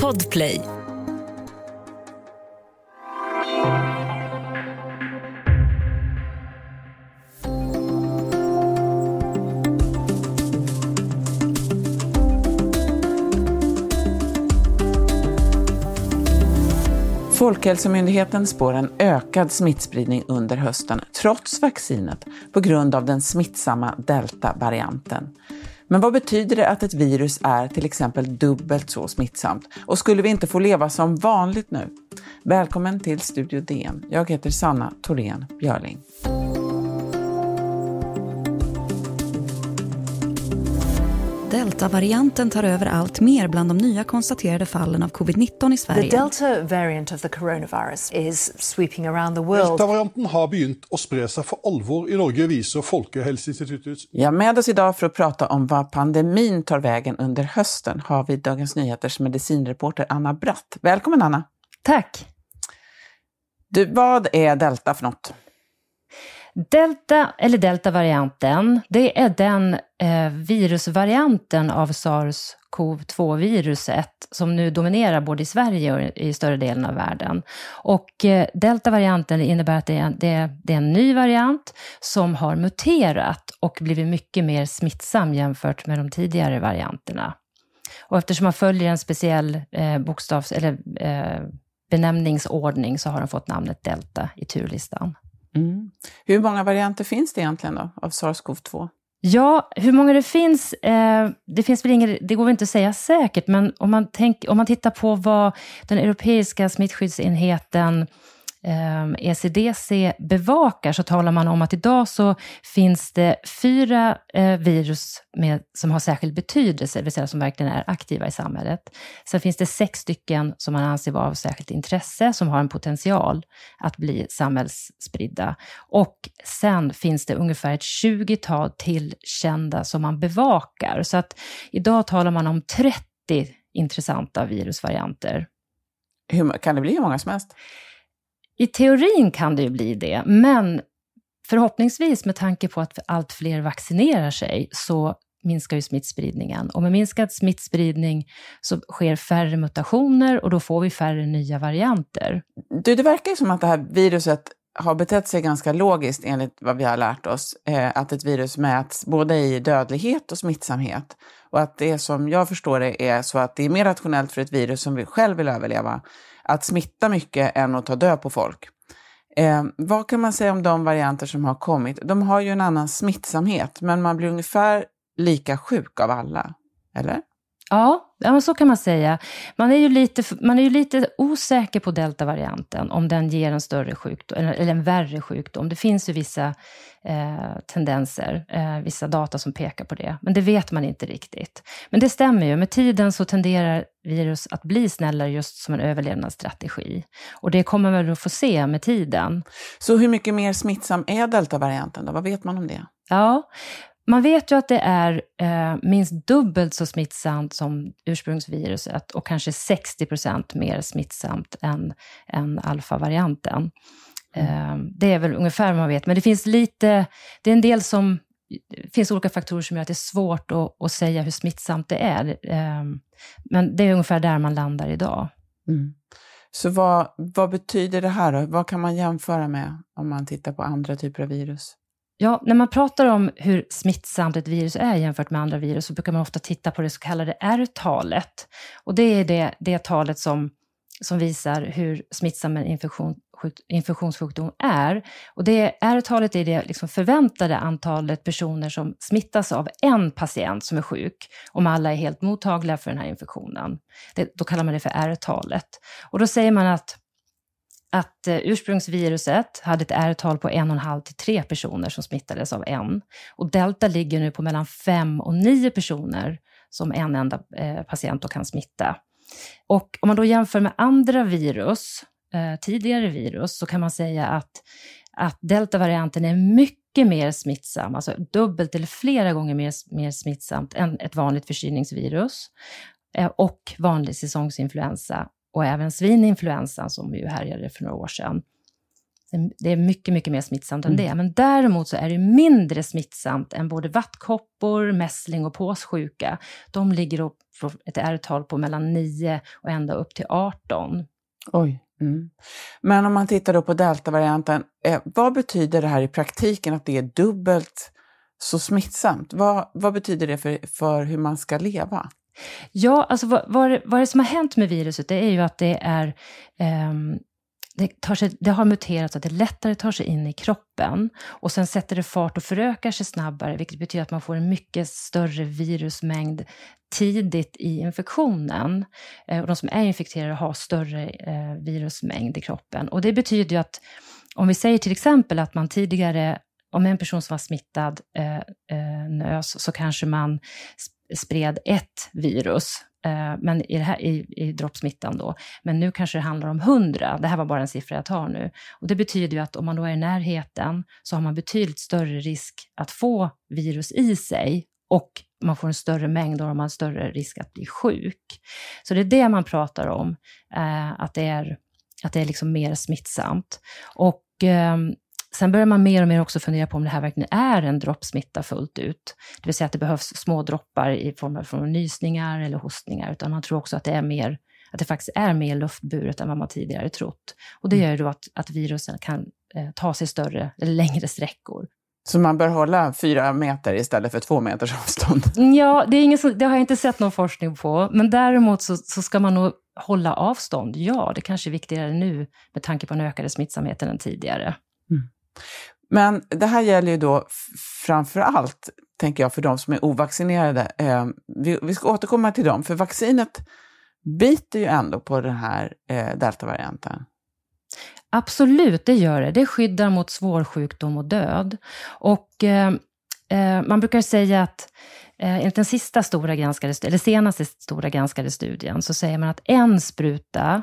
Podplay Folkhälsomyndigheten spår en ökad smittspridning under hösten trots vaccinet på grund av den smittsamma delta-varianten. Men vad betyder det att ett virus är till exempel dubbelt så smittsamt? Och skulle vi inte få leva som vanligt nu? Välkommen till Studio DN. Jag heter Sanna Thorén Björling. Deltavarianten tar över allt mer bland de nya konstaterade fallen av covid-19 i Sverige. The Delta variant of the coronavirus is sweeping around the world. Delta-varianten har begynt å spre seg for alvor i Norge, viser Folkehelseinstituttets Ja, med oss idag för att prata om vad pandemin tar vägen under hösten har vi Dagens Nyheters medicinreporter Anna Bratt. Välkommen Anna! Tack! Du, vad är delta för något? Delta, eller deltavarianten, det är den eh, virusvarianten av sars-cov-2-viruset som nu dominerar både i Sverige och i större delen av världen. Och eh, deltavarianten innebär att det är, det, det är en ny variant som har muterat och blivit mycket mer smittsam jämfört med de tidigare varianterna. Och eftersom man följer en speciell eh, bokstavs eller eh, benämningsordning så har den fått namnet delta i turlistan. Mm. Hur många varianter finns det egentligen då, av sars-cov-2? Ja, hur många det finns, eh, det finns väl inget, det går väl inte att säga säkert, men om man, tänk, om man tittar på vad den europeiska smittskyddsenheten Ehm, ECDC bevakar så talar man om att idag så finns det fyra eh, virus med, som har särskild betydelse, det vill säga som verkligen är aktiva i samhället. Sen finns det sex stycken som man anser vara av särskilt intresse, som har en potential att bli samhällsspridda. Och sen finns det ungefär ett tjugotal till kända som man bevakar. Så att idag talar man om 30 intressanta virusvarianter. Hur, kan det bli hur många som helst? I teorin kan det ju bli det, men förhoppningsvis med tanke på att allt fler vaccinerar sig så minskar ju smittspridningen. Och med minskad smittspridning så sker färre mutationer och då får vi färre nya varianter. Du, det verkar ju som att det här viruset har betett sig ganska logiskt enligt vad vi har lärt oss. Eh, att ett virus mäts både i dödlighet och smittsamhet. Och att det som jag förstår det är så att det är mer rationellt för ett virus som vi själv vill överleva att smitta mycket än att ta död på folk. Eh, vad kan man säga om de varianter som har kommit? De har ju en annan smittsamhet, men man blir ungefär lika sjuk av alla, eller? Ja, ja så kan man säga. Man är ju lite, man är ju lite osäker på deltavarianten, om den ger en större sjukdom, eller en värre sjukdom. Det finns ju vissa eh, tendenser, eh, vissa data som pekar på det, men det vet man inte riktigt. Men det stämmer ju, med tiden så tenderar virus att bli snällare just som en överlevnadsstrategi. Och det kommer man att få se med tiden. Så hur mycket mer smittsam är deltavarianten då? Vad vet man om det? Ja, man vet ju att det är eh, minst dubbelt så smittsamt som ursprungsviruset och kanske 60 procent mer smittsamt än, än alfavarianten. Eh, det är väl ungefär vad man vet, men det finns lite, det är en del som, det finns olika faktorer som gör att det är svårt att, att säga hur smittsamt det är. Eh, men det är ungefär där man landar idag. Mm. Så vad, vad betyder det här då? Vad kan man jämföra med om man tittar på andra typer av virus? Ja, när man pratar om hur smittsamt ett virus är jämfört med andra virus så brukar man ofta titta på det så kallade R-talet. Och det är det, det talet som, som visar hur smittsam en infektion, infektionssjukdom är. Och det R-talet är det liksom förväntade antalet personer som smittas av en patient som är sjuk, om alla är helt mottagliga för den här infektionen. Det, då kallar man det för R-talet. Och då säger man att att eh, ursprungsviruset hade ett R-tal på 1,5 till 3 personer som smittades av en. Och delta ligger nu på mellan 5 och 9 personer som en enda eh, patient då kan smitta. Och om man då jämför med andra virus, eh, tidigare virus, så kan man säga att, att deltavarianten är mycket mer smittsam, alltså dubbelt eller flera gånger mer, mer smittsamt än ett vanligt förkylningsvirus och vanlig säsongsinfluensa och även svininfluensan som ju härjade för några år sedan. Det är mycket, mycket mer smittsamt än mm. det. Men däremot så är det mindre smittsamt än både vattkoppor, mässling och påssjuka. De ligger på ett R-tal på mellan 9 och ända upp till 18. Oj. Mm. Men om man tittar då på deltavarianten, eh, vad betyder det här i praktiken att det är dubbelt så smittsamt? Vad, vad betyder det för, för hur man ska leva? Ja, alltså vad, vad, vad det som har hänt med viruset, det är ju att det är um, det, tar sig, det har muterat så att det lättare tar sig in i kroppen och sen sätter det fart och förökar sig snabbare, vilket betyder att man får en mycket större virusmängd tidigt i infektionen. Eh, och de som är infekterade har större eh, virusmängd i kroppen. Och det betyder ju att om vi säger till exempel att man tidigare om en person som var smittad eh, eh, nös så kanske man spred ett virus, eh, men i, det här, i, i droppsmittan då. Men nu kanske det handlar om hundra. Det här var bara en siffra jag tar nu. Och det betyder ju att om man då är i närheten så har man betydligt större risk att få virus i sig och man får en större mängd och har man större risk att bli sjuk. Så det är det man pratar om, eh, att det är, att det är liksom mer smittsamt. Och eh, Sen börjar man mer och mer också fundera på om det här verkligen är en droppsmitta fullt ut. Det vill säga att det behövs små droppar i form av nysningar eller hostningar, utan man tror också att det är mer att det faktiskt är mer luftburet än vad man tidigare trott. Och det mm. gör ju då att, att virusen kan eh, ta sig större eller längre sträckor. Så man bör hålla fyra meter istället för två meters avstånd? Ja, det, är ingen det har jag inte sett någon forskning på, men däremot så, så ska man nog hålla avstånd. Ja, det kanske är viktigare nu med tanke på den ökade smittsamheten än tidigare. Mm. Men det här gäller ju då framför allt, tänker jag, för de som är ovaccinerade. Eh, vi, vi, ska återkomma till dem, för vaccinet biter ju ändå på den här eh, deltavarianten. Absolut, det gör det. Det skyddar mot svår sjukdom och död. Och eh, eh man brukar säga att eh, enligt den sista stora granskade, eller senaste stora granskade studien så säger man att en spruta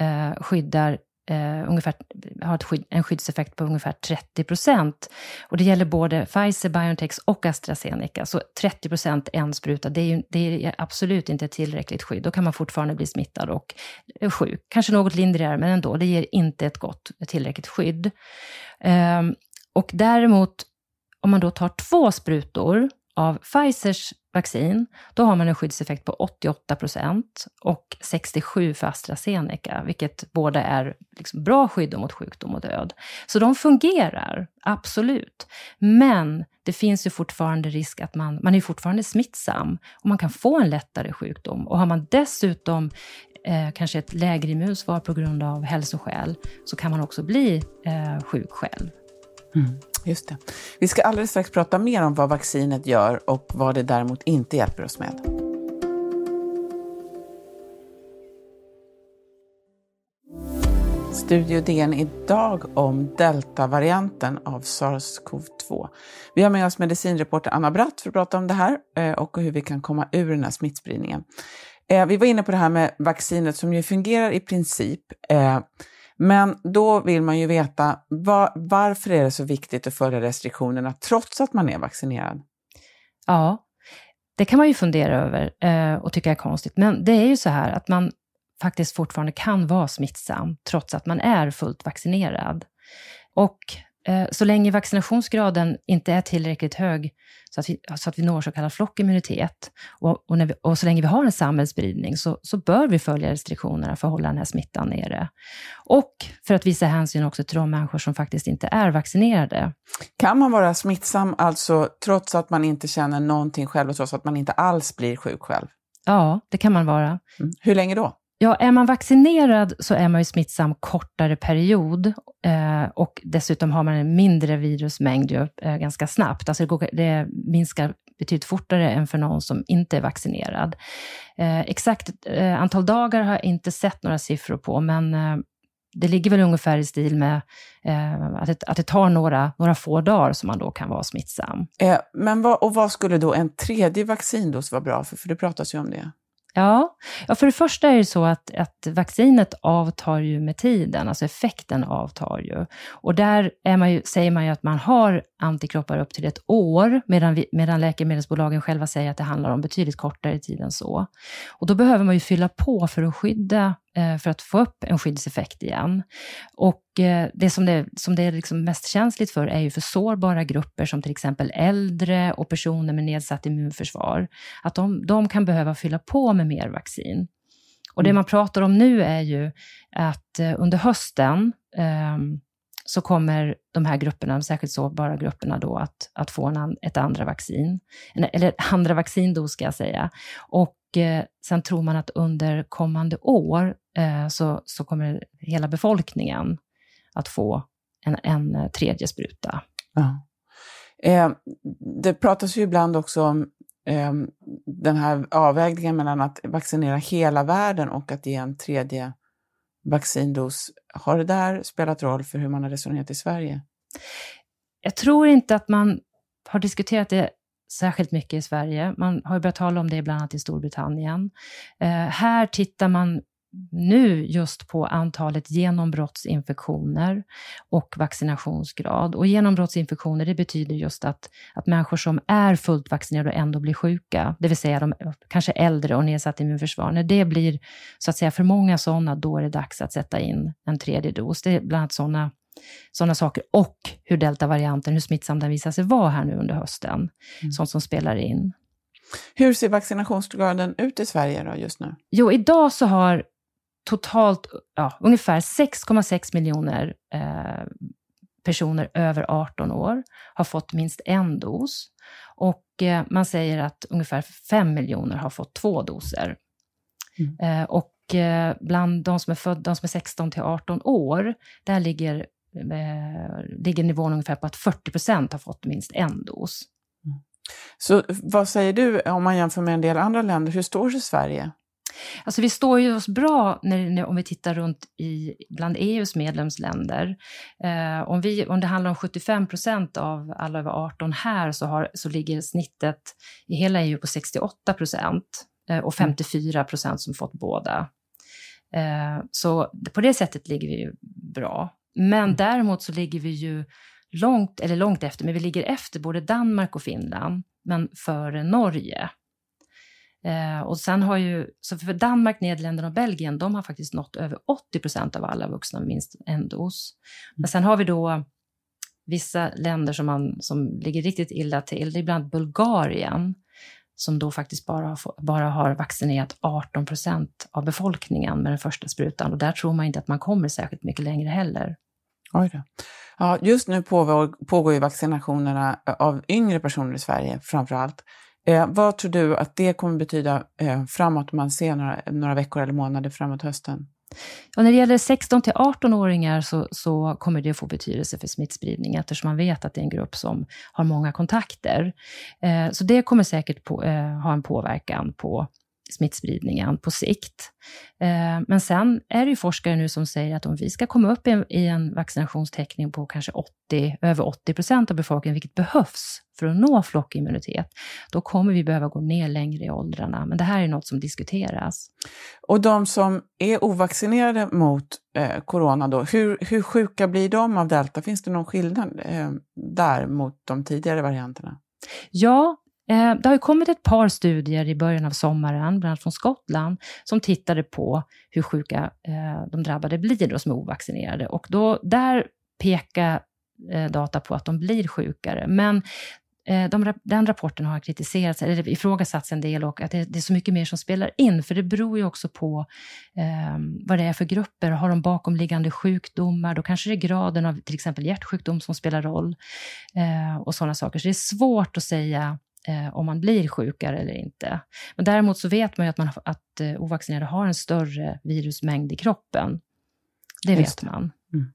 eh, skyddar eh, ungefär, har skydd, en skyddseffekt på ungefär 30 procent. Och det gäller både Pfizer, Biontech och AstraZeneca. Så 30 procent en spruta, det är, ju, det är absolut inte ett tillräckligt skydd. Då kan man fortfarande bli smittad och eh, sjuk. Kanske något lindrigare, men ändå, det ger inte ett gott, tillräckligt skydd. Eh, och däremot, om man då tar två sprutor av Pfizers vaccin, då har man en skyddseffekt på 88 procent och 67 för AstraZeneca, vilket båda är liksom bra skydd mot sjukdom och död. Så de fungerar, absolut. Men det finns ju fortfarande risk att man, man är fortfarande smittsam och man kan få en lättare sjukdom. Och har man dessutom eh, kanske ett lägre immunsvar på grund av hälsoskäl, så kan man också bli eh, sjuk själv. Mm. Just det. Vi ska alldeles strax prata mer om vad vaccinet gör och vad det däremot inte hjälper oss med. Studio DN idag om deltavarianten av sars-cov-2. Vi har med oss medicinreporter Anna Bratt för att prata om det här eh, och hur vi kan komma ur den här smittspridningen. Eh, vi var inne på det här med vaccinet som ju fungerar i princip. Eh, men då vill man ju veta var, varför är det så viktigt att följa restriktionerna trots att man är vaccinerad? Ja, det kan man ju fundera över eh, och tycka är konstigt. Men det är ju så här att man faktiskt fortfarande kan vara smittsam trots att man är fullt vaccinerad. Och så länge vaccinationsgraden inte är tillräckligt hög så att vi, så att vi når så kallad flockimmunitet och, och, vi, och så länge vi har en samhällsspridning så, så bör vi följa restriktionerna för att hålla den här smittan nere. Och för att visa hänsyn också till de människor som faktiskt inte är vaccinerade. Kan man vara smittsam alltså trots att man inte känner någonting själv och trots att man inte alls blir sjuk själv? Ja, det kan man vara. Mm. Hur länge då? Ja, är man vaccinerad så är man ju smittsam kortare period eh, och dessutom har man en mindre virusmängd ju, eh, ganska snabbt. Alltså det, går, det, minskar betydligt fortare än för någon som inte är vaccinerad. Eh, exakt eh, antal dagar har jag inte sett några siffror på, men eh, det ligger väl ungefär i stil med eh, att, det, att det tar några, några få dagar som man då kan vara smittsam. Eh, men vad, och vad skulle då en tredje vaccindos vara bra för? För det pratas ju om det. Ja, ja för det första är det så att, att vaccinet avtar ju med tiden, alltså effekten avtar ju. Och där är man ju, säger man ju att man har antikroppar upp till ett år, medan, vi, medan läkemedelsbolagen själva säger att det handlar om betydligt kortare tid än så. Och då behöver man ju fylla på för att skydda för att få upp en skyddseffekt igen. Och eh, det som det, som det är liksom mest känsligt för är ju för sårbara grupper som till exempel äldre och personer med nedsatt immunförsvar. Att de, de kan behöva fylla på med mer vaccin. Och det mm. man pratar om nu är ju att eh, under hösten um, så kommer de här grupperna, de särskilt sårbara grupperna, då att, att få en, ett andra vaccin. Eller andra vaccindos ska jag säga. Och eh, sen tror man att under kommande år eh, så, så kommer hela befolkningen att få en, en eh, tredje spruta. Ja. Eh, det pratas ju ibland också om eh, den här avvägningen mellan att vaccinera hela världen och att ge en tredje vaccindos. Har det där spelat roll för hur man har resonerat i Sverige? Jag tror inte att man har diskuterat det särskilt mycket i Sverige. Man har ju börjat tala om det bland annat i Storbritannien. Eh, här tittar man nu just på antalet genombrottsinfektioner och vaccinationsgrad. Och genombrottsinfektioner det betyder just att, att människor som är fullt vaccinerade och ändå blir sjuka, det vill säga de kanske äldre och nedsatt immunförsvar, när det blir så att säga för många sådana, då är det dags att sätta in en tredje dos. Det är bland annat sådana sådana saker och hur deltavarianten, hur smittsam den visar sig vara här nu under hösten. Mm. Sånt som spelar in. Hur ser vaccinationsgraden ut i Sverige då just nu? Jo, idag så har totalt ja, ungefär 6,6 miljoner eh, personer över 18 år har fått minst en dos. Och eh, man säger att ungefär 5 miljoner har fått två doser. Mm. Eh, och eh, bland de som är födda, de som är 16 till 18 år, där ligger, ligger nivån ungefär på att 40 procent har fått minst en dos. Mm. Så vad säger du om man jämför med en del andra länder? Hur står sig Sverige? Alltså vi står ju oss bra när, när, om vi tittar runt i, bland EUs medlemsländer. Eh, om, vi, om det handlar om 75 procent av alla över 18 här så, har, så ligger snittet i hela EU på 68 procent eh, och 54 procent som fått båda. Eh, så på det sättet ligger vi ju bra. Men mm. däremot så ligger vi ju långt, eller långt efter, men vi ligger efter både Danmark och Finland, men före Norge. Eh, och sen har ju, så för Danmark, Nederländerna och Belgien, de har faktiskt nått över 80 procent av alla vuxna med minst en dos. Men sen har vi då vissa länder som, man, som ligger riktigt illa till. Det är bland Bulgarien, som då faktiskt bara, bara har vaccinerat 18 procent av befolkningen med den första sprutan. Och där tror man inte att man kommer särskilt mycket längre heller. Oj då. Ja, just nu pågår, pågår ju vaccinationerna av yngre personer i Sverige framför allt. Eh, vad tror du att det kommer betyda eh, framåt, om man ser några, några veckor eller månader framåt hösten? Ja, när det gäller 16 till 18-åringar så, så, kommer det att få betydelse för smittspridning eftersom man vet att det är en grupp som har många kontakter. Eh, så det kommer säkert på, eh, ha en påverkan på smittspridningen på sikt. Eh, men sen är det ju forskare nu som säger att om vi ska komma upp i en vaccinationstäckning på kanske 80, över 80 procent av befolkningen, vilket behövs för att nå flockimmunitet, då kommer vi behöva gå ner längre i åldrarna. Men det här är något som diskuteras. Och de som är ovaccinerade mot eh, corona, då, hur, hur sjuka blir de av delta? Finns det någon skillnad eh, där mot de tidigare varianterna? Ja, Eh, det har kommit ett par studier i början av sommaren, bland annat från Skottland, som tittade på hur sjuka eh, de drabbade blir då som är ovaccinerade. Och då, där pekar eh, data på att de blir sjukare. Men de, den rapporten har kritiserats, eller ifrågasatts en del och att det, det, är så mycket mer som spelar in, för det beror ju också på eh, vad det är för grupper. Har de bakomliggande sjukdomar, då kanske det är graden av till exempel hjärtsjukdom som spelar roll eh, och sådana saker. Så det är svårt att säga eh, om man blir sjukare eller inte. Men däremot så vet man ju att, man, att eh, ovaccinerade har en större virusmängd i kroppen. Det vet man. Mm.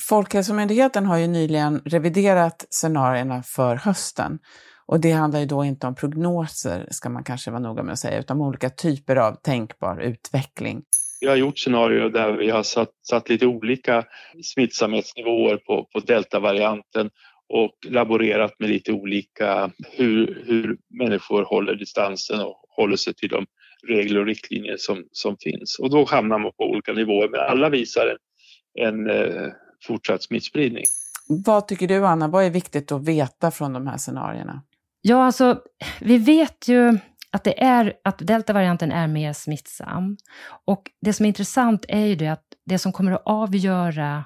Folkhälsomyndigheten har ju nyligen reviderat scenarierna för hösten. Och det handlar ju då inte om prognoser, ska man kanske vara noga med att säga, utan om olika typer av tänkbar utveckling. Vi har gjort scenarier där vi har satt, satt lite olika smittsamhetsnivåer på, på deltavarianten och laborerat med lite olika hur, hur människor håller distansen och håller sig till de regler och riktlinjer som, som finns. Och då hamnar man på olika nivåer, men alla visar en, en eh, fortsatt smittspridning. Vad tycker du, Anna? Vad är viktigt att veta från de här scenarierna? Ja, alltså, vi vet ju att, det är, att deltavarianten är mer smittsam. Och det som är intressant är ju det att det som kommer att avgöra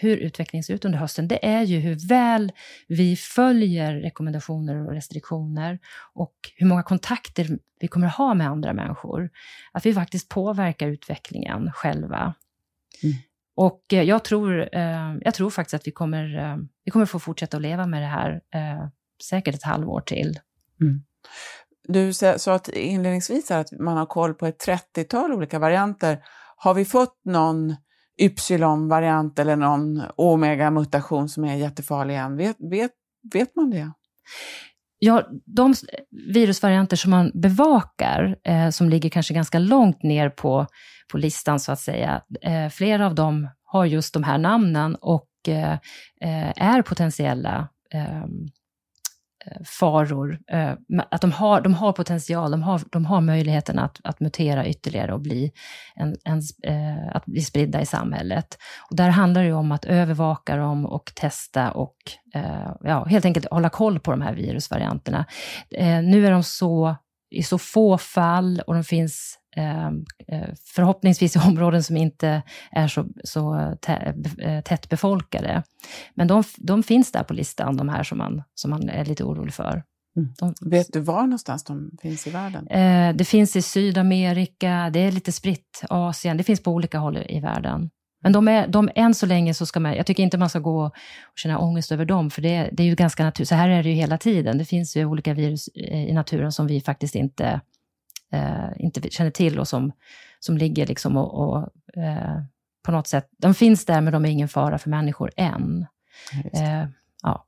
hur utvecklingen ser ut under hösten, det är ju hur väl vi följer rekommendationer och restriktioner och hur många kontakter vi kommer att ha med andra människor. Att vi faktiskt påverkar utvecklingen själva. Mm. Och eh, jag tror, eh, jag tror faktiskt att vi kommer, eh, vi kommer få fortsätta att leva med det här säkert ett halvår till. Mm. Du sa att inledningsvis att man har koll på ett 30-tal olika varianter. Har vi fått någon Y-variant eller någon omega-mutation som är jättefarlig än? Vet, vet, vet man det? Ja, de virusvarianter som man bevakar, eh, som ligger kanske ganska långt ner på, på listan så att säga, eh, flera av dem har just de här namnen och eh, eh är potentiella ehm, faror. Eh, att de har, de har potential, de har, de har möjligheten att, att mutera ytterligare och bli, en, en, eh, att bli spridda i samhället. Och där handlar det om att övervaka dem och testa och eh, ja, helt enkelt hålla koll på de här virusvarianterna. Nu är de så i så få fall och de finns förhoppningsvis i områden som inte är så, så eh, tätt befolkade. Men de, de finns där på listan, de här som man, som man är lite orolig för. Mm. De, Vet du var någonstans de finns i världen? det finns i Sydamerika, det är lite spritt, Asien, det finns på olika håll i världen. Men de är, de, än så länge så ska man, jag tycker inte man ska gå och känna ångest över dem, för det, det är ju ganska naturligt, så här är det ju hela tiden. Det finns ju olika virus i naturen som vi faktiskt inte eh, inte känner till och som, som ligger liksom och, och eh, på något sätt, de finns där men de är ingen fara för människor än. Eh, ja.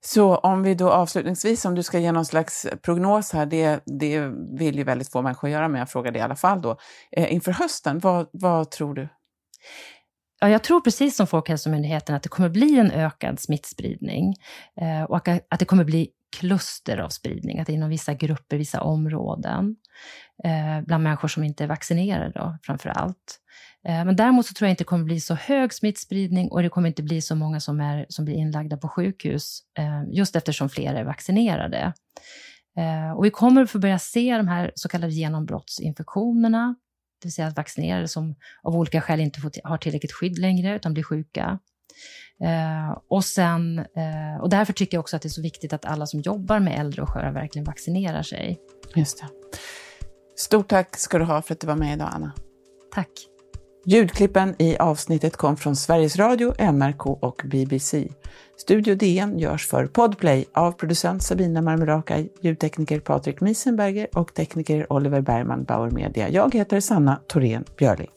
Så om vi då avslutningsvis, om du ska ge någon slags prognos här, det, det vill ju väldigt få människor göra, men jag frågar det i alla fall då. Eh, inför hösten, vad, vad tror du? Ja, jag tror precis som Folkhälsomyndigheten att det kommer bli en ökad smittspridning eh, och att det kommer bli kluster av spridning, att inom vissa grupper, vissa områden, eh, bland människor som inte är vaccinerade då, framför allt. Eh, men däremot så tror jag inte det kommer bli så hög smittspridning och det kommer inte bli så många som, är, som blir inlagda på sjukhus, eh, just eftersom fler är vaccinerade. Eh, och vi kommer att få börja se de här så kallade genombrottsinfektionerna, det vill säga att vaccinerade som av olika skäl inte får, har tillräckligt skydd längre utan blir sjuka. Eh, och, sen, eh, och därför tycker jag också att det är så viktigt att alla som jobbar med äldre och sköra verkligen vaccinerar sig. Just det. Stort tack ska du ha för att du var med idag, Anna. Tack. Ljudklippen i avsnittet kom från Sveriges Radio, NRK och BBC. Studio DN görs för Podplay av producent Sabina Marmelakai, ljudtekniker Patrik Miesenberger och tekniker Oliver Bergman, Bauer Media. Jag heter Sanna Thorén Björling.